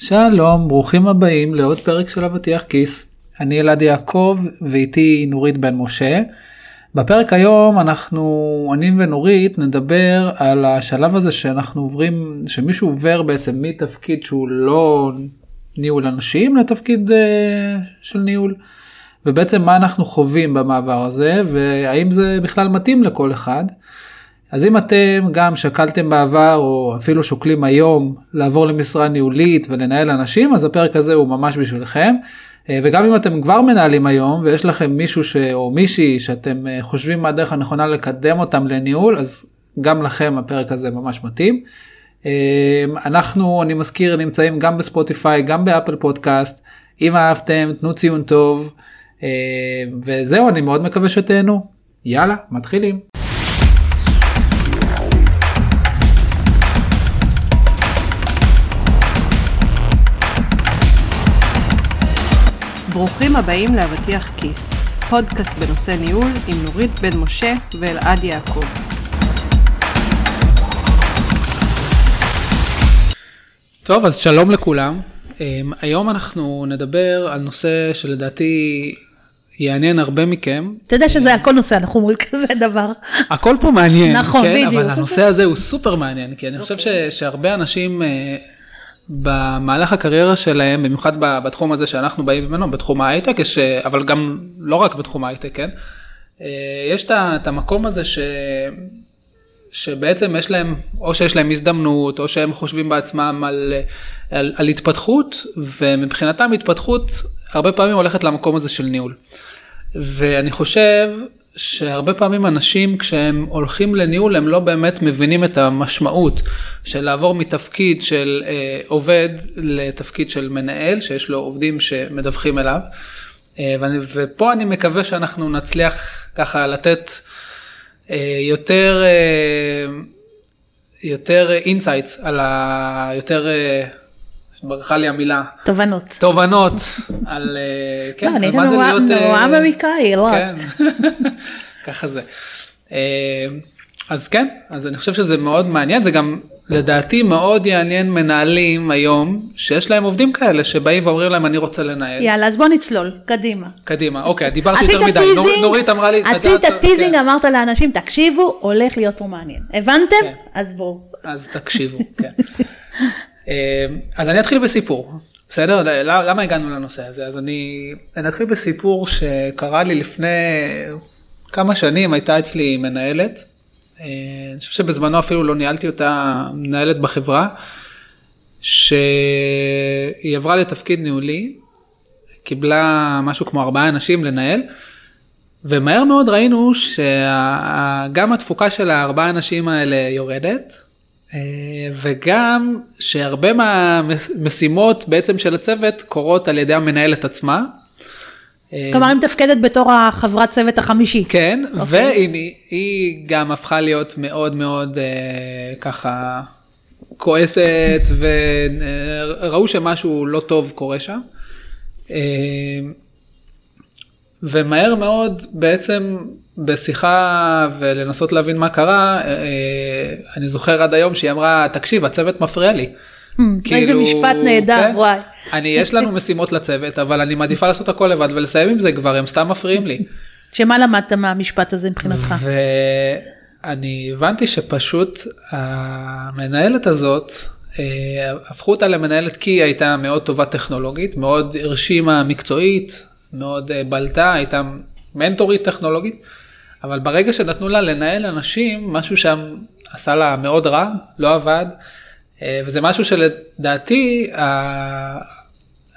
שלום, ברוכים הבאים לעוד פרק של אבטיח כיס. אני אלעד יעקב ואיתי נורית בן משה. בפרק היום אנחנו, אני ונורית, נדבר על השלב הזה שאנחנו עוברים, שמישהו עובר בעצם מתפקיד שהוא לא ניהול אנשים לתפקיד uh, של ניהול. ובעצם מה אנחנו חווים במעבר הזה והאם זה בכלל מתאים לכל אחד. אז אם אתם גם שקלתם בעבר או אפילו שוקלים היום לעבור למשרה ניהולית ולנהל אנשים אז הפרק הזה הוא ממש בשבילכם. אה, וגם אם אתם כבר מנהלים היום ויש לכם מישהו ש... או מישהי שאתם אה, חושבים מה הדרך הנכונה לקדם אותם לניהול אז גם לכם הפרק הזה ממש מתאים. אה, אנחנו אני מזכיר נמצאים גם בספוטיפיי גם באפל פודקאסט אם אהבתם תנו ציון טוב וזהו אני מאוד מקווה שתהנו יאללה מתחילים. ברוכים הבאים לאבטיח כיס, פודקאסט בנושא ניהול עם נורית בן משה ואלעד יעקב. טוב, אז שלום לכולם. אמ, היום אנחנו נדבר על נושא שלדעתי יעניין הרבה מכם. אתה יודע שזה הכל נושא, אנחנו אומרים כזה דבר. הכל פה מעניין, נכון, כן? בדיוק. אבל הנושא הזה הוא סופר מעניין, כי אני חושב ש, שהרבה אנשים אה, במהלך הקריירה שלהם, במיוחד בתחום הזה שאנחנו באים ממנו, בתחום ההייטק, יש, אבל גם לא רק בתחום ההייטק, כן? אה, יש את המקום הזה ש... שבעצם יש להם, או שיש להם הזדמנות, או שהם חושבים בעצמם על, על, על התפתחות, ומבחינתם התפתחות הרבה פעמים הולכת למקום הזה של ניהול. ואני חושב שהרבה פעמים אנשים כשהם הולכים לניהול הם לא באמת מבינים את המשמעות של לעבור מתפקיד של אה, עובד לתפקיד של מנהל שיש לו עובדים שמדווחים אליו. אה, ואני, ופה אני מקווה שאנחנו נצליח ככה לתת אה, יותר אה, יותר insights על ה... יותר, אה, ברחה לי המילה, תובנות. תובנות על, אה, כן, לא, מה זה להיות... אה, נורא במקראי, לא. כן, ככה זה. אה, אז כן, אז אני חושב שזה מאוד מעניין, זה גם לדעתי מאוד יעניין מנהלים היום, שיש להם עובדים כאלה שבאים ואומרים להם אני רוצה לנהל. יאללה, אז בוא נצלול, קדימה. קדימה, אוקיי, דיברתי יותר מדי, נור- נורית אמרה לי, עשית "אתה- teasing, כן." אמרת לאנשים, תקשיבו, הולך להיות פה מעניין. הבנתם? כן. אז בואו. אז תקשיבו, כן. אה, אז אני אתחיל בסיפור, בסדר? למה הגענו לנושא הזה? אז אני, אני אתחיל בסיפור שקרה לי לפני כמה שנים, הייתה אצלי מנהלת. אה, אני חושב שבזמנו אפילו לא ניהלתי אותה מנהלת בחברה, שהיא עברה לתפקיד ניהולי, קיבלה משהו כמו ארבעה אנשים לנהל, ומהר מאוד ראינו שגם התפוקה של הארבעה אנשים האלה יורדת, וגם שהרבה מהמשימות בעצם של הצוות קורות על ידי המנהלת עצמה. אה, כלומר, היא מתפקדת בתור החברת צוות החמישי. כן, אוקיי. והיא היא גם הפכה להיות מאוד מאוד אה, ככה כועסת, וראו שמשהו לא טוב קורה שם. אה, ומהר מאוד בעצם בשיחה ולנסות להבין מה קרה, אה, אני זוכר עד היום שהיא אמרה, תקשיב, הצוות מפריע לי. איזה משפט נהדר, כן, וואי. אני, יש לנו משימות לצוות, אבל אני מעדיפה לעשות הכל לבד ולסיים עם זה כבר, הם סתם מפריעים לי. שמה למדת מהמשפט הזה מבחינתך? ואני הבנתי שפשוט המנהלת הזאת, אה, הפכו אותה למנהלת כי היא הייתה מאוד טובה טכנולוגית, מאוד הרשימה מקצועית, מאוד אה, בלטה, הייתה מנטורית טכנולוגית, אבל ברגע שנתנו לה לנהל אנשים, משהו שם עשה לה מאוד רע, לא עבד, אה, וזה משהו שלדעתי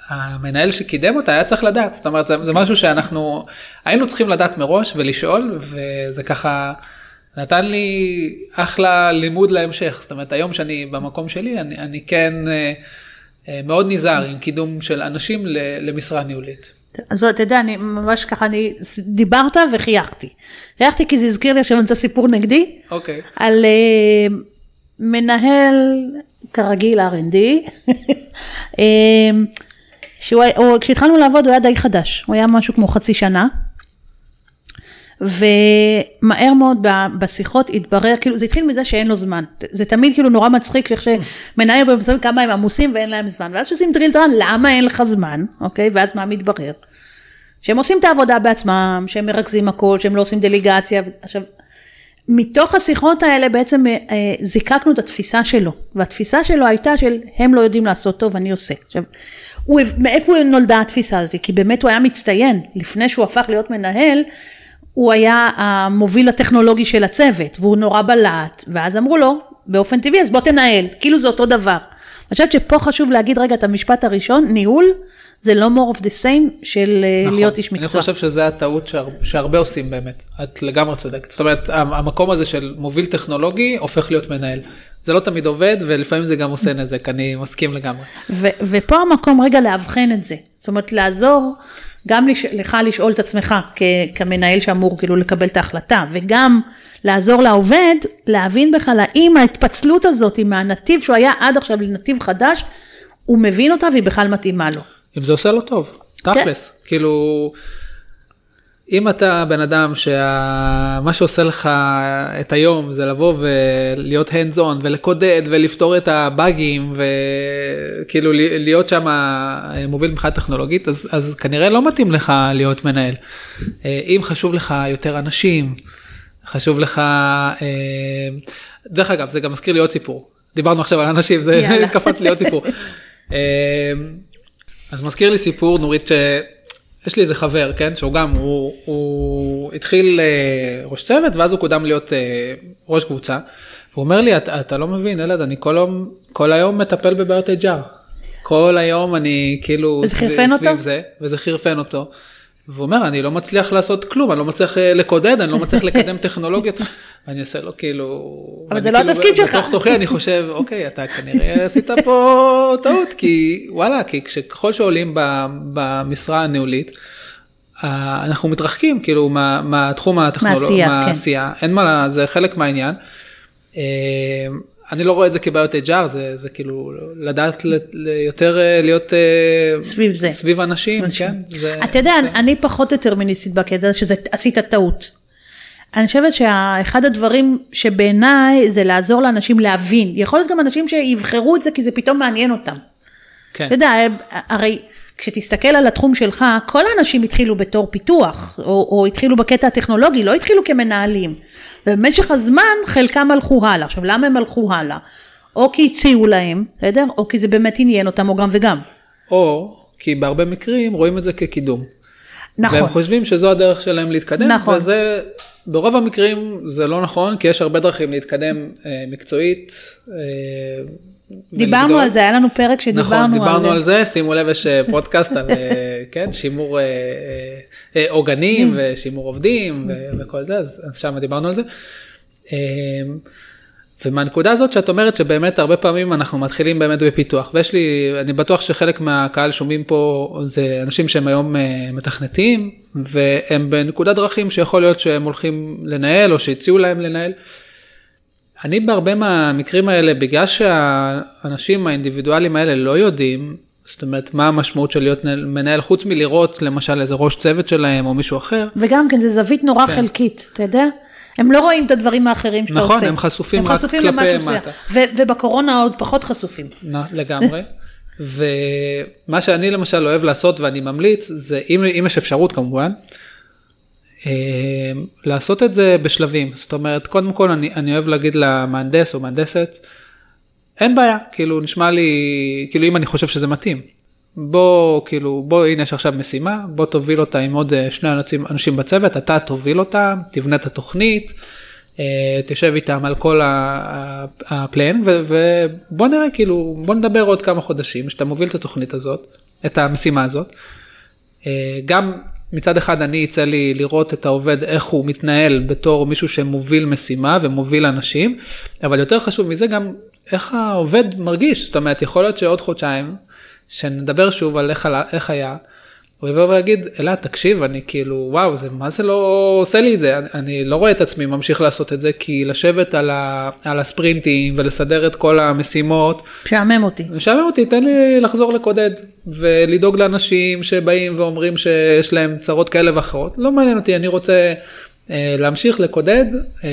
המנהל שקידם אותה היה צריך לדעת, זאת אומרת זה, משהו שאנחנו היינו צריכים לדעת מראש ולשאול, וזה ככה נתן לי אחלה לימוד להמשך, זאת אומרת היום שאני במקום שלי אני, אני כן אה, אה, מאוד נזהר עם קידום של אנשים למשרה ניהולית. אז אתה יודע, אני ממש ככה, אני דיברת וחייכתי. חייכתי כי זה הזכיר לי עכשיו את הסיפור נגדי, אוקיי. על אה, מנהל, כרגיל R&D, אה, שהוא, הוא, כשהתחלנו לעבוד הוא היה די חדש, הוא היה משהו כמו חצי שנה. ומהר מאוד בשיחות התברר, כאילו זה התחיל מזה שאין לו זמן. זה תמיד כאילו נורא מצחיק, איך שמנהל במסוים כמה הם עמוסים ואין להם זמן. ואז שעושים דריל דרן, למה אין לך זמן, אוקיי? ואז מה מתברר? שהם עושים את העבודה בעצמם, שהם מרכזים הכל, שהם לא עושים דליגציה. עכשיו, מתוך השיחות האלה בעצם אה, אה, זיקקנו את התפיסה שלו, והתפיסה שלו הייתה של הם לא יודעים לעשות טוב, אני עושה. עכשיו, הוא, מאיפה נולדה התפיסה הזאת? כי באמת הוא היה מצטיין, לפני שהוא הפך להיות מנהל, הוא היה המוביל הטכנולוגי של הצוות, והוא נורא בלט, ואז אמרו לו, באופן טבעי, אז בוא תנהל, כאילו זה אותו דבר. אני חושבת שפה חשוב להגיד רגע את המשפט הראשון, ניהול זה לא more of the same של אה, נכון. להיות איש מקצוע. אני חושב שזה הטעות שהר... שהרבה עושים באמת, את לגמרי צודקת. זאת אומרת, המקום הזה של מוביל טכנולוגי הופך להיות מנהל. זה לא תמיד עובד ולפעמים זה גם עושה נזק, אני מסכים לגמרי. ו- ופה המקום רגע לאבחן את זה. זאת אומרת, לעזור גם לש- לך לשאול את עצמך כ- כמנהל שאמור כאילו לקבל את ההחלטה, וגם לעזור לעובד להבין בכלל האם ההתפצלות הזאת מהנתיב שהוא היה עד עכשיו לנתיב חדש, הוא מבין אותה והיא בכלל מתאימה לו. אם זה עושה לו טוב, תכלס, כאילו, אם אתה בן אדם שמה שעושה לך את היום זה לבוא ולהיות hands on ולקודד ולפתור את הבאגים וכאילו להיות שם מוביל מבחינה טכנולוגית, אז, אז כנראה לא מתאים לך להיות מנהל. אם חשוב לך יותר אנשים, חשוב לך, אה, דרך אגב, זה גם מזכיר לי עוד סיפור. דיברנו עכשיו על אנשים, זה. קפץ לי עוד סיפור. אה, אז מזכיר לי סיפור, נורית, שיש לי איזה חבר, כן, שהוא גם, הוא, הוא התחיל אה, ראש צוות, ואז הוא קודם להיות אה, ראש קבוצה. והוא אומר לי, אתה, אתה לא מבין, ילד, אני כל היום, כל היום מטפל בבעיות HR. כל היום אני כאילו סביב אותו? זה, וזה חרפן אותו. והוא אומר, אני לא מצליח לעשות כלום, אני לא מצליח אה, לקודד, אני לא מצליח לקדם טכנולוגיות. ואני עושה לו כאילו... אבל זה לא כאילו התפקיד שלך. בתוך תוכי אני חושב, אוקיי, אתה כנראה עשית פה טעות, כי וואלה, כי ככל שעולים במשרה הניהולית, אה, אנחנו מתרחקים כאילו מה- מהתחום הטכנולוגי, מהעשייה, כן. מהעשייה, אין מה, זה חלק מהעניין. אני לא רואה את זה כבעיות HR, זה, זה כאילו לדעת ל- ל- יותר אה, להיות אה, סביב זה. סביב אנשים, כן? זה, אתה יודע, זה, אני פחות דטרמיניסטית בקטע שזה עשית טעות. אני חושבת שאחד הדברים שבעיניי זה לעזור לאנשים להבין. יכול להיות גם אנשים שיבחרו את זה כי זה פתאום מעניין אותם. כן. אתה יודע, הרי כשתסתכל על התחום שלך, כל האנשים התחילו בתור פיתוח, או, או התחילו בקטע הטכנולוגי, לא התחילו כמנהלים. ובמשך הזמן חלקם הלכו הלאה. עכשיו, למה הם הלכו הלאה? או כי הציעו להם, בסדר? או כי זה באמת עניין אותם, או גם וגם. או כי בהרבה מקרים רואים את זה כקידום. נכון. והם חושבים שזו הדרך שלהם להתקדם, נכון. וזה, ברוב המקרים זה לא נכון, כי יש הרבה דרכים להתקדם אה, מקצועית. אה, דיברנו ולגדול. על זה, היה לנו פרק שדיברנו נכון, דיברנו על... על זה, שימו לב, יש אה, פודקאסט על אה, כן, שימור אה, עוגנים ושימור עובדים ו- וכל זה, אז אז שם דיברנו על זה. ומהנקודה הזאת שאת אומרת שבאמת הרבה פעמים אנחנו מתחילים באמת בפיתוח, ויש לי, אני בטוח שחלק מהקהל שומעים פה זה אנשים שהם היום מתכנתים, והם בנקודת דרכים שיכול להיות שהם הולכים לנהל או שהציעו להם לנהל. אני בהרבה מהמקרים האלה, בגלל שהאנשים האינדיבידואלים האלה לא יודעים, זאת אומרת, מה המשמעות של להיות מנהל, חוץ מלראות למשל איזה ראש צוות שלהם או מישהו אחר, וגם כן, זו זווית נורא כן. חלקית, אתה יודע? הם לא רואים את הדברים האחרים שאתה נכון, עושה. הם חשופים הם רק חשופים כלפי. מטה. ובקורונה עוד פחות חשופים. נ- לגמרי. ומה שאני למשל אוהב לעשות ואני ממליץ, זה אם, אם יש אפשרות כמובן, לעשות את זה בשלבים. זאת אומרת, קודם כל אני, אני אוהב להגיד למהנדס או מהנדסת, אין בעיה, כאילו נשמע לי, כאילו אם אני חושב שזה מתאים. בוא, כאילו, בוא, הנה יש עכשיו משימה, בוא תוביל אותה עם עוד אה, שני אנשים, אנשים בצוות, אתה תוביל אותה, תבנה את התוכנית, אה, תשב איתם על כל הפלן, ובוא נראה, כאילו, בוא נדבר עוד כמה חודשים, שאתה מוביל את התוכנית הזאת, את המשימה הזאת. אה, גם מצד אחד אני יצא לי לראות את העובד איך הוא מתנהל בתור מישהו שמוביל משימה ומוביל אנשים, אבל יותר חשוב מזה גם איך העובד מרגיש, זאת אומרת יכול להיות שעוד חודשיים, שנדבר שוב על איך, איך היה, הוא יבוא ויגיד, אלעד תקשיב אני כאילו וואו זה מה זה לא עושה לי את זה, אני, אני לא רואה את עצמי ממשיך לעשות את זה כי לשבת על, ה, על הספרינטים ולסדר את כל המשימות, משעמם אותי. משעמם אותי, תן לי לחזור לקודד ולדאוג לאנשים שבאים ואומרים שיש להם צרות כאלה ואחרות. לא מעניין אותי, אני רוצה אה, להמשיך לקודד אה,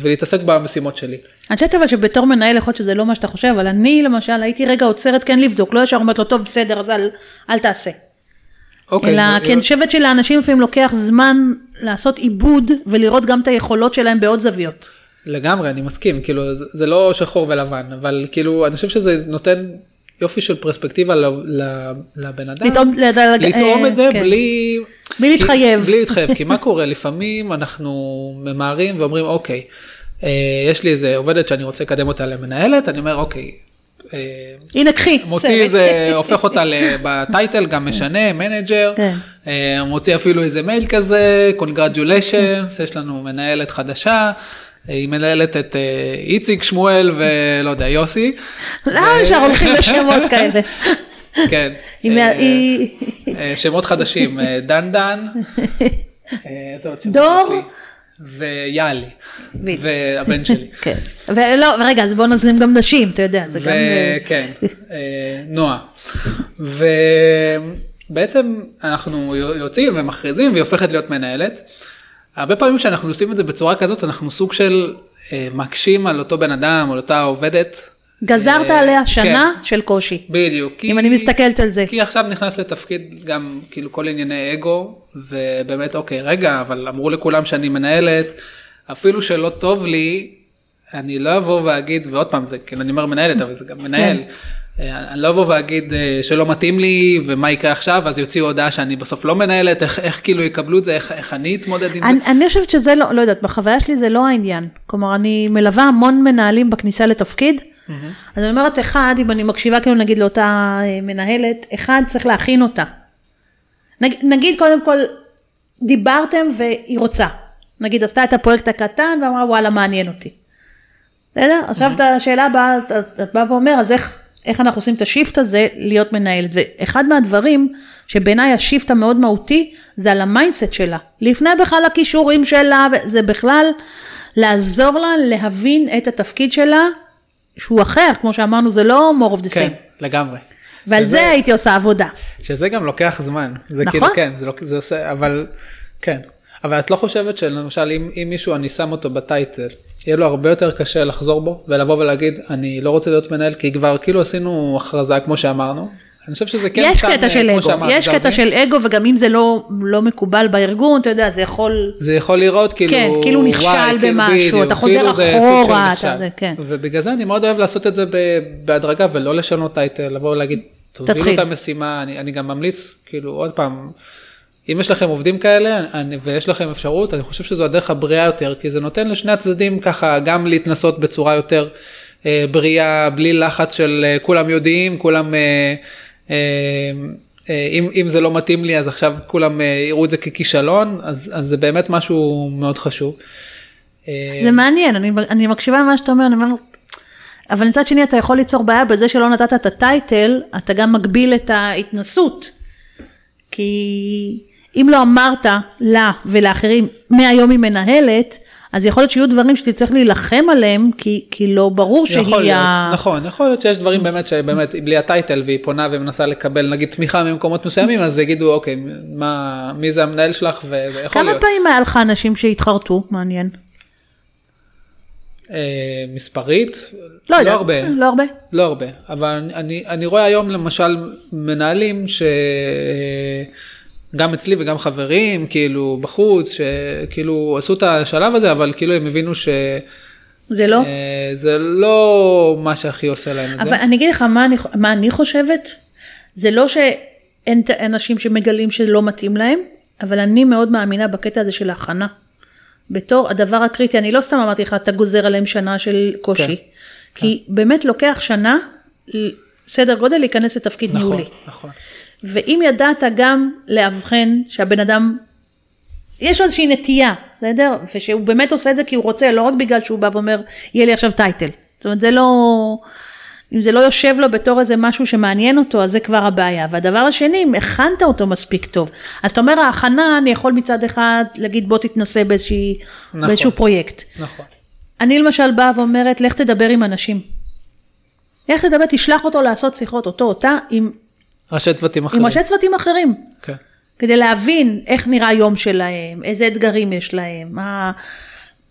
ולהתעסק במשימות שלי. אני חושבת אבל שבתור מנהל יכול להיות שזה לא מה שאתה חושב, אבל אני למשל הייתי רגע עוצרת כן לבדוק, לא ישר אומרת לו, טוב, בסדר, אז אל, אל תעשה. אוקיי, אלא ו- כי אני חושבת שלאנשים לפעמים לוקח זמן לעשות עיבוד ולראות גם את היכולות שלהם בעוד זוויות. לגמרי, אני מסכים, כאילו, זה- זה לא שחור ולבן, אבל כאילו, אני חושב שזה נותן יופי של פרספקטיבה לבן אדם. לטעום, לד- לטעום אה, את זה כן. בלי... בלי להתחייב. בלי להתחייב, כי מה קורה? לפעמים אנחנו ממהרים ואומרים, אוקיי, אה, יש לי איזה עובדת שאני רוצה לקדם אותה למנהלת, אני אומר, אוקיי, אה, הנה קחי. מוציא. איזה, הופך אותה ב title, גם משנה, manager, כן. אה, מוציא אפילו איזה מייל כזה, congratulations, יש לנו מנהלת חדשה, אה, היא מנהלת את אה, איציק שמואל ולא יודע, יוסי. למה ישר הולכים לשמות כאלה? כן. אה, אה, שמות חדשים, אה, דן דן, אה, איזה עוד שמות דור? ויאלי. והבן שלי. כן. ולא, רגע, אז בוא נזמין גם נשים, אתה יודע, זה גם... אה, וכן, אה, נועה. ובעצם אנחנו יוצאים ומכריזים והיא הופכת להיות מנהלת. הרבה פעמים כשאנחנו עושים את זה בצורה כזאת אנחנו סוג של אה, מקשים על אותו בן אדם על אותה עובדת. גזרת אה, עליה שנה כן, של קושי. בדיוק. כי- אם אני מסתכלת על זה. כי עכשיו נכנס לתפקיד גם כאילו כל ענייני אגו ובאמת אוקיי רגע אבל אמרו לכולם שאני מנהלת אפילו שלא טוב לי אני לא אבוא ואגיד ועוד פעם זה כן אני אומר מנהלת אבל זה גם מנהל. אה, אני לא אבוא ואגיד אה, שלא מתאים לי ומה יקרה עכשיו אז יוציאו הודעה שאני בסוף לא מנהלת איך, איך כאילו יקבלו את זה איך, איך אני אתמודד עם אני, זה. אני חושבת שזה לא, לא יודעת, בחוויה שלי זה לא העניין. כלומר, אני מלווה המון מנהלים בכניסה לתפקיד, אז אני אומרת, אחד, אם אני מקשיבה כאילו נגיד לאותה אה, מנהלת, אחד, צריך להכין אותה. נג, נגיד קודם כל, דיברתם והיא רוצה. נגיד עשתה את הפרויקט הקטן ואמרה, וואלה, מעניין אותי. בסדר? עכשיו את השאלה הבאה, אז את באה ואומר, אז איך, איך אנחנו עושים את השיפט הזה להיות מנהלת? ואחד מהדברים שבעיניי ה shift המאוד מהותי, זה על ה mindset שלה. לפני בכלל הכישורים שלה, זה בכלל לעזור לה להבין את התפקיד שלה, שהוא אחר, כמו שאמרנו, זה לא more of the כן same. לגמרי. ועל וזה- זה הייתי עושה עבודה. שזה גם לוקח זמן. זה נכון. כאילו כן, זה, לא, זה עושה, אבל כן. אבל את לא חושבת שלמשל אם, אם מישהו אני שם אותו ב title, יהיה לו הרבה יותר קשה לחזור בו ולבוא ולהגיד אני לא רוצה להיות מנהל כי כבר כאילו עשינו הכרזה כמו שאמרנו. אני חושב שזה כן יש שם, קטע אה, של אגו, שאמרת, יש קטע של אגו, וגם אם זה לא, לא מקובל בארגון, אתה יודע, זה יכול... זה יכול לראות כאילו, כן, כאילו נכשל וואי, כאילו, במשהו, בדיוק, אתה חוזר כאילו אחורה. אתה- זה, כן. ובגלל זה אני מאוד אוהב לעשות את זה בהדרגה ולא לשנות טייטל, לבוא ולהגיד, תובילו תתחיל. את המשימה, אני, אני גם ממליץ, כאילו עוד פעם, אם יש לכם עובדים כאלה אני, ויש לכם אפשרות, אני חושב שזו הדרך הבריאה יותר, כי זה נותן לשני הצדדים ככה גם להתנסות בצורה יותר אה, בריאה, בלי לחץ של אה, כולם יודעים, כולם, אה, אם, אם זה לא מתאים לי אז עכשיו כולם אה, יראו את זה ככישלון, אז, אז זה באמת משהו מאוד חשוב. אה, זה מעניין, אני, אני מקשיבה למה שאתה אומר, אני אומרת, אבל מצד שני אתה יכול ליצור בעיה בזה שלא נתת את הטייטל, אתה גם מגביל את ההתנסות. כי אם לא אמרת לה ולאחרים, מהיום היא מנהלת, אז יכול להיות שיהיו דברים שתצטרך להילחם עליהם, כי, כי לא ברור שהיא יכול להיות, ה... נכון, יכול להיות שיש דברים באמת שבאמת בלי הטייטל והיא פונה ומנסה לקבל נגיד תמיכה ממקומות מסוימים אז יגידו אוקיי מה מי זה המנהל שלך וזה יכול כמה להיות. פעמים היה לך אנשים שהתחרטו? מעניין. אה, מספרית לא יודע. הרבה לא הרבה. לא הרבה אבל אני- אני רואה היום למשל מנהלים שגם אצלי וגם חברים כאילו בחוץ שכאילו עשו את השלב הזה אבל כאילו הם הבינו שזה זה לא? לא מה שהכי עושה להם את אבל זה. אני אגיד לך מה אני, מה אני חושבת, זה לא שאין אנשים שמגלים שלא מתאים להם, אבל אני מאוד מאמינה בקטע הזה של ההכנה. בתור הדבר הקריטי, אני לא סתם אמרתי לך, אתה גוזר עליהם שנה של קושי, כן, כי באמת לוקח שנה, סדר גודל להיכנס לתפקיד נכון, ניהולי. נכון. ואם ידעת גם לאבחן שהבן אדם, יש לו איזושהי נטייה, בסדר? ושהוא באמת עושה את זה כי הוא רוצה, לא רק בגלל שהוא בא ואומר, יהיה לי עכשיו טייטל. זאת אומרת, זה לא... אם זה לא יושב לו בתור איזה משהו שמעניין אותו, אז זה כבר הבעיה. והדבר השני, אם הכנת אותו מספיק טוב. אז אתה אומר, ההכנה, אני יכול מצד אחד להגיד, בוא תתנסה באיזושהי, נכון. באיזשהו פרויקט. נכון. אני למשל באה ואומרת, לך תדבר עם אנשים. לך תדבר, תשלח אותו לעשות שיחות, אותו, אותה, עם, ראשי צוותים אחרים. עם ראשי צוותים אחרים. כן. כדי להבין איך נראה היום שלהם, איזה אתגרים יש להם, מה,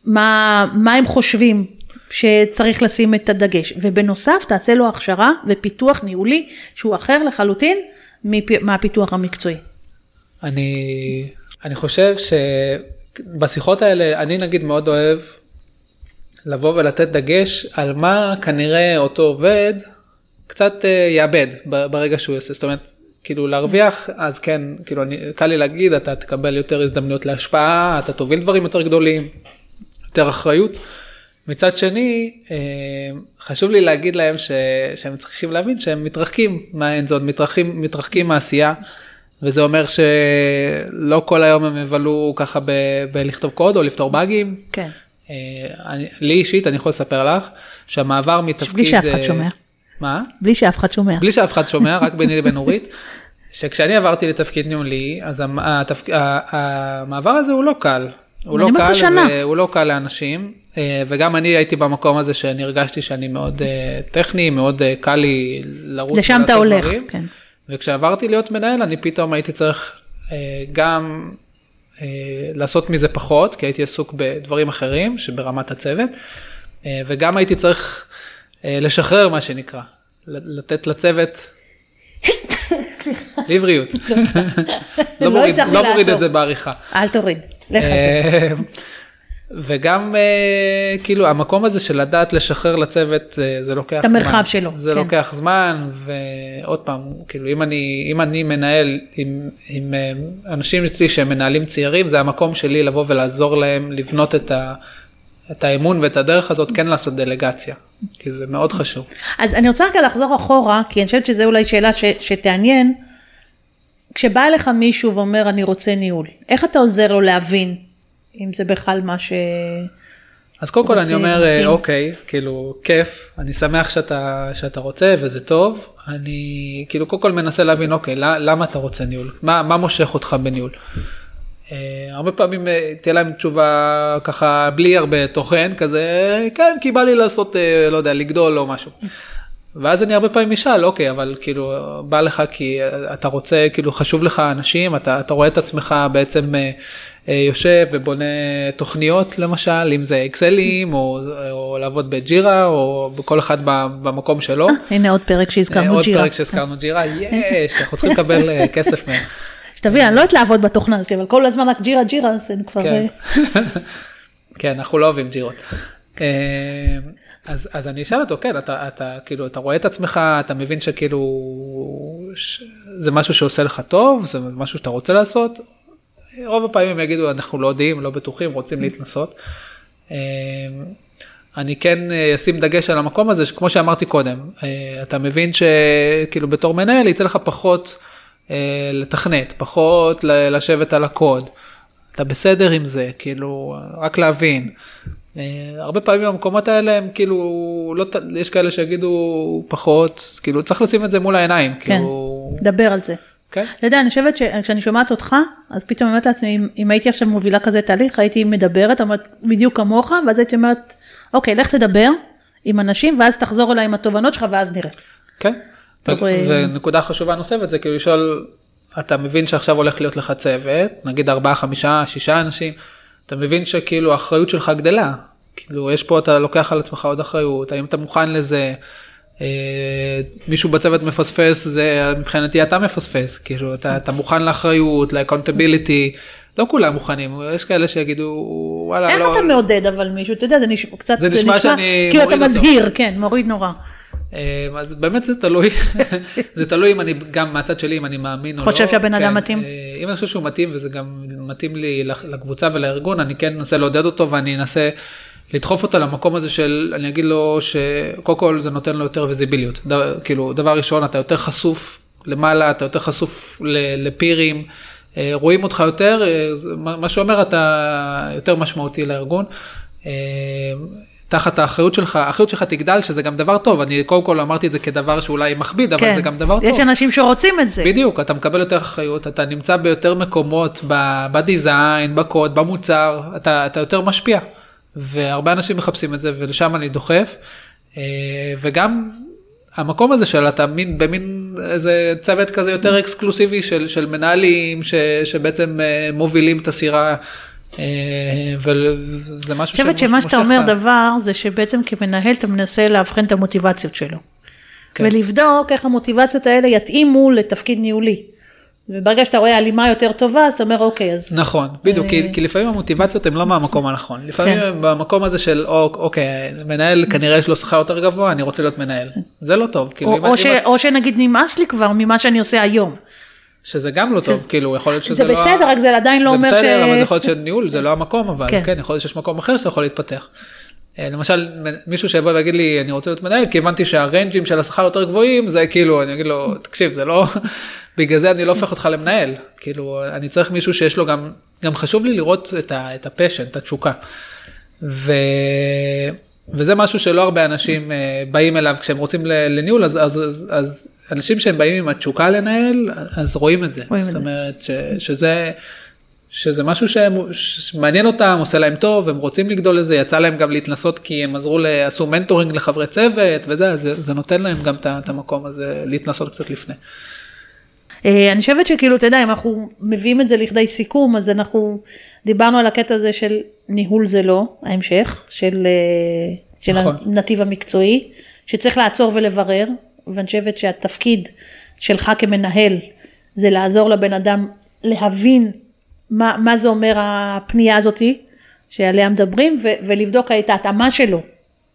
מה, מה הם חושבים שצריך לשים את הדגש. ובנוסף תעשה לו הכשרה ופיתוח ניהולי שהוא אחר לחלוטין מפ- מהפיתוח המקצועי. אני, אני חושב שבשיחות האלה, אני נגיד מאוד אוהב לבוא ולתת דגש על מה כנראה אותו עובד קצת אה, יאבד ברגע שהוא יעשה. זאת אומרת, כאילו להרוויח, אז כן, כאילו אני, קל לי להגיד, אתה תקבל יותר הזדמנויות להשפעה, אתה תוביל דברים יותר גדולים, יותר אחריות. מצד שני, אה, חשוב לי להגיד להם ש, שהם צריכים להבין שהם מתרחקים מהאנזון, מתרחקים, מתרחקים מהעשייה, וזה אומר שלא כל היום הם יבלו ככה ב, בלכתוב קוד או לפתור באגים. כן. אה, אני, לי אישית, אני יכול לספר לך, שהמעבר מתפקיד... בלי שאף אחד שומע. מה? בלי שאף אחד שומע. בלי שאף אחד שומע, רק ביני לבין אורית, שכשאני עברתי לתפקיד ניהולי, אז התפק... המעבר הזה הוא לא קל. הוא לא קל. והוא לא קל לאנשים, אה, וגם אני הייתי במקום הזה שאני הרגשתי שאני מאוד אה, טכני, מאוד אה, קל לי לרוץ לשם אתה הולך, דברים. כן. וכשעברתי להיות מנהל, אני פתאום הייתי צריך גם לעשות מזה פחות, כי הייתי עסוק בדברים אחרים שברמת הצוות, וגם הייתי צריך לשחרר מה שנקרא, לתת לצוות לבריאות. לא לא מוריד- לא מוריד לעצור. את זה בעריכה. אל תוריד, לך על זה. אה, וגם אה, כאילו המקום הזה של לדעת לשחרר לצוות אה, זה לוקח את המרחב שלו, זה כן. לוקח זמן ועוד פעם כאילו אם אני אם אני מנהל עם, עם אה, אנשים אצלי שהם מנהלים צעירים זה המקום שלי לבוא ולעזור להם לבנות את, ה, את האמון ואת הדרך הזאת כן לעשות דלגציה כי זה מאוד חשוב. אז אני רוצה רגע לחזור אחורה, כי אני חושבת שזו אולי שאלה ש, שתעניין. כשבא אליך מישהו ואומר אני רוצה ניהול, איך אתה עוזר לו להבין אם זה בכלל מה ש... אז קודם כל אני אומר, מתאים. אוקיי, כאילו, כיף, אני שמח שאתה, שאתה רוצה וזה טוב. אני כאילו קודם כל מנסה להבין, אוקיי, למה אתה רוצה ניהול? מה, מה מושך אותך בניהול? אה, הרבה פעמים אה, תהיה להם תשובה ככה בלי הרבה תוכן, כזה, כן, כי בא לי לעשות, אה, לא יודע, לגדול או משהו. ואז אני הרבה פעמים אשאל, אוקיי, אבל כאילו, בא לך כי אתה רוצה, כאילו, חשוב לך אנשים, אתה, אתה רואה את עצמך בעצם אה, יושב ובונה תוכניות, למשל, אם זה אקסלים, או, או לעבוד בג'ירה, או בכל אחד במקום שלו. הנה עוד פרק שהזכרנו עוד ג'ירה. פרק שהזכרנו ג'ירה, יש, אנחנו צריכים לקבל כסף מהם. שתבין, אני לא יודעת לעבוד בתוכנה הזאת, אבל כל הזמן רק ג'ירה ג'ירה, אז אני כבר... כן. אה, כן, אנחנו לא אוהבים ג'ירות. אה, אז, אז אני אשאל אותו, כן, אתה, אתה כאילו, אתה רואה את עצמך, אתה מבין שכאילו, ש... זה משהו שעושה לך טוב, זה משהו שאתה רוצה לעשות. רוב הפעמים הם יגידו, אנחנו לא יודעים, לא בטוחים, רוצים להתנסות. אה, אני כן אשים דגש על המקום הזה, שכמו שאמרתי קודם, אתה מבין שכאילו בתור מנהל יצא לך פחות לתכנת, פחות לשבת על הקוד. אתה בסדר עם זה, כאילו, רק להבין. אה, הרבה פעמים המקומות האלה הם כאילו, לא, יש כאלה שיגידו פחות, כאילו צריך לשים את זה מול העיניים, כן, כאילו, דבר על זה. כן, אתה יודע, אני חושבת שכשאני שומעת אותך, אז פתאום אומרת לעצמי, אם, אם הייתי עכשיו מובילה כזה תהליך, הייתי מדברת, אומרת בדיוק כמוך, ואז הייתי אומרת, אוקיי, לך תדבר עם אנשים, ואז תחזור אליי עם התובנות שלך, ואז נראה. כן. ונקודה חשובה נוספת זה כאילו לשאול, אתה מבין שעכשיו הולך להיות לך צוות, נגיד ארבעה, חמישה, שישה אנשים, אתה מבין שכאילו האחריות שלך גדלה. כאילו יש פה, אתה לוקח על עצמך עוד אחריות, האם אתה מוכן לזה, אה, מישהו בצוות מפספס, זה מבחינתי אתה מפספס, כאילו אתה, אתה מוכן לאחריות, לאקונטביליטי, לא כולם מוכנים, יש כאלה שיגידו, וואלה, איך לא, אתה מעודד אבל מישהו, אתה יודע, זה נשמע קצת, זה נשמע שאני כאילו אתה מוריד אותו. מזהיר, כן, מוריד נורא. אה, אז באמת זה תלוי, זה תלוי אם אני, גם מהצד שלי, אם אני מאמין או לא. חושב שהבן אדם מתאים? אה, אם אני חושב שהוא מתאים וזה גם מתאים לי לקבוצה ולארגון, אני כן אנסה לעודד אותו ואני אנסה לדחוף אותו למקום הזה של, אני אגיד לו שקודם כל זה נותן לו יותר ויזיביליות. כאילו, דבר ראשון, אתה יותר חשוף למעלה, אתה יותר חשוף לפירים, אה, רואים אותך יותר, אה, מה שאומר אתה יותר משמעותי לארגון. תחת האחריות שלך, האחריות שלך תגדל, שזה גם דבר טוב, אני קודם כל אמרתי את זה כדבר שאולי מכביד, אבל כן, זה גם דבר יש טוב. אנשים שרוצים את זה. בדיוק, אתה מקבל יותר אחריות, אתה נמצא ביותר מקומות בדיזיין, בקוד, במוצר, אתה, אתה יותר משפיע. והרבה אנשים מחפשים את זה, ולשם אני דוחף. אה, וגם המקום הזה של אתה מין במין איזה צוות כזה יותר אקסקלוסיבי של, של מנהלים ש, שבעצם אה, מובילים את הסירה. אה, וזה משהו אני חושבת שמה שאתה אומר דבר זה שבעצם כמנהל אתה מנסה לאבחן את המוטיבציות שלו. כן. ולבדוק איך המוטיבציות האלה יתאימו לתפקיד ניהולי. וברגע שאתה רואה הלימה יותר טובה אז אתה אומר אוקיי אז נכון בדיוק כי, כי לפעמים המוטיבציות הן לא מהמקום הנכון לפעמים כן. במקום הזה של "אוק- אוקיי מנהל כנראה יש לו שכר יותר גבוה אני רוצה להיות מנהל זה לא טוב או, או, ש, או שנגיד נמאס לי כבר ממה שאני עושה היום. שזה גם לא טוב כאילו יכול להיות שזה זה לא בסדר, רק זה עדיין לא אומר זה בסדר ש- אבל זה יכול להיות שניהול זה לא המקום אבל כן. כן יכול להיות שיש מקום אחר שאתה יכול להתפתח. אה, למשל מישהו שיבוא ויגיד לי אני רוצה להיות מנהל כי הבנתי שה range ים של השכר יותר גבוהים זה כאילו אני אגיד לו תקשיב זה לא בגלל זה אני לא הופך אותך למנהל כאילו אני צריך מישהו שיש לו גם גם חשוב לי לראות את, ה, את ה passion את התשוקה. ו... וזה משהו שלא הרבה אנשים אה, באים אליו כשהם רוצים לניהול אז, אז, אז, אז אנשים שהם באים עם התשוקה לנהל אז רואים את זה. רואים את זאת זה. אומרת ש, שזה. שזה משהו שהם- שמעניין אותם, עושה להם טוב, הם רוצים לגדול לזה, יצא להם גם להתנסות כי הם עזרו, עשו מנטורינג לחברי צוות וזה, זה, זה נותן להם גם את את המקום הזה להתנסות קצת לפני. אה, אני חושבת שכאילו, אתה יודע, אם אנחנו מביאים את זה לכדי סיכום, אז אנחנו דיברנו על הקטע הזה של ניהול זה לא, ההמשך, של, אה, של נכון. הנתיב המקצועי, שצריך לעצור ולברר, ואני חושבת שהתפקיד שלך כמנהל, זה לעזור לבן אדם להבין מה, מה זה אומר הפנייה הזאתי, שעליה מדברים, ו, ולבדוק את ההתאמה שלו.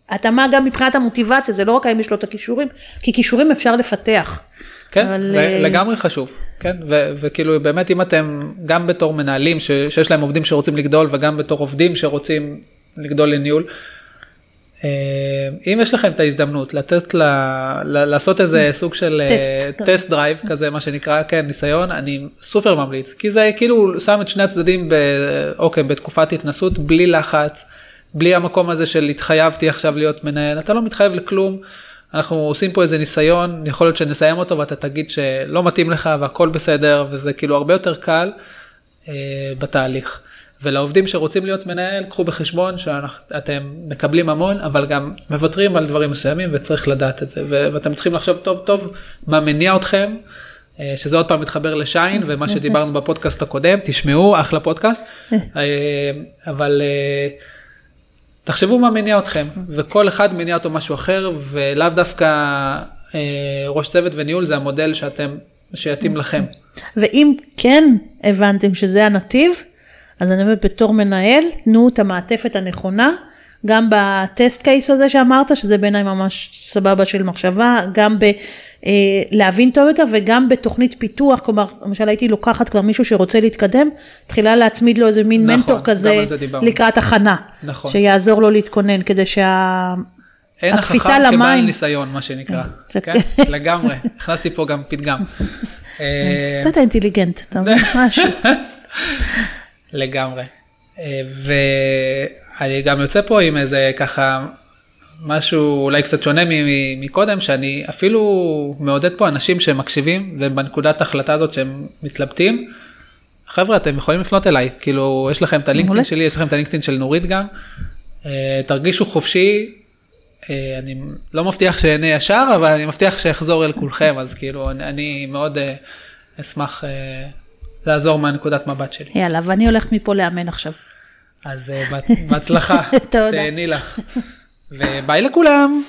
התאמה גם מבחינת המוטיבציה, זה לא רק האם יש לו את הכישורים, כי כישורים אפשר לפתח. כן, אבל, אה, לגמרי חשוב, כן, ו- וכאילו באמת אם אתם גם בתור מנהלים ש- שיש להם עובדים שרוצים לגדול וגם בתור עובדים שרוצים לגדול לניהול, אם יש לכם את ההזדמנות לתת ל... ל- לעשות איזה סוג של אה, test. test drive כזה מה שנקרא כן ניסיון אני סופר ממליץ כי זה כאילו שם את שני הצדדים ב... אוקיי בתקופת התנסות בלי לחץ בלי המקום הזה של התחייבתי עכשיו להיות מנהל אתה לא מתחייב לכלום. אנחנו עושים פה איזה ניסיון יכול להיות שנסיים אותו ואתה תגיד שלא מתאים לך והכל בסדר וזה כאילו הרבה יותר קל אה, בתהליך. ולעובדים שרוצים להיות מנהל, קחו בחשבון שאתם מקבלים המון, אבל גם מוותרים על דברים מסוימים וצריך לדעת את זה. ואתם צריכים לחשוב טוב טוב מה מניע אתכם, אה, שזה עוד פעם מתחבר לשיין ומה שדיברנו בפודקאסט הקודם, תשמעו, אחלה פודקאסט. אה, אבל אה, תחשבו מה מניע אתכם, וכל אחד מניע אותו משהו אחר, ולאו דווקא ראש צוות וניהול זה המודל שאתם, שיתאים לכם. ואם כן הבנתם שזה הנתיב, אז אני אומרת בתור מנהל, תנו את המעטפת הנכונה, גם בטסט קייס הזה שאמרת, שזה בעיניי ממש סבבה של מחשבה, גם בלהבין טוב יותר וגם בתוכנית פיתוח, כלומר, למשל הייתי לוקחת כבר מישהו שרוצה להתקדם, תחילה להצמיד לו איזה מין נכון, מנטור כזה. לקראת הכנה, נכון. שיעזור לו להתכונן, כדי שה... אין הקפיצה החכם כבעל למים. ניסיון מה שנקרא, זה- כן? לגמרי, הכנסתי פה גם פתגם. אה, קצת אינטליגנט, אתה מבין? משהו. לגמרי. אה, ואני גם יוצא פה עם איזה ככה משהו אולי קצת שונה מקודם, שאני אפילו מעודד פה אנשים שמקשיבים ובנקודת ההחלטה הזאת שהם מתלבטים. חבר'ה אתם יכולים לפנות אליי כאילו יש לכם את הלינקדאין. שלי יש לכם את הלינקדאין של נורית גם. אה, תרגישו חופשי. אה, אני לא מבטיח שאענה ישר אבל אני מבטיח שאחזור אל כולכם אז כאילו אני, אני מאוד אשמח לעזור מהנקודת מבט שלי. יאללה, ואני הולכת מפה לאמן עכשיו. אז אה, בהצ- בהצלחה. תהני לך. וביי לכולם.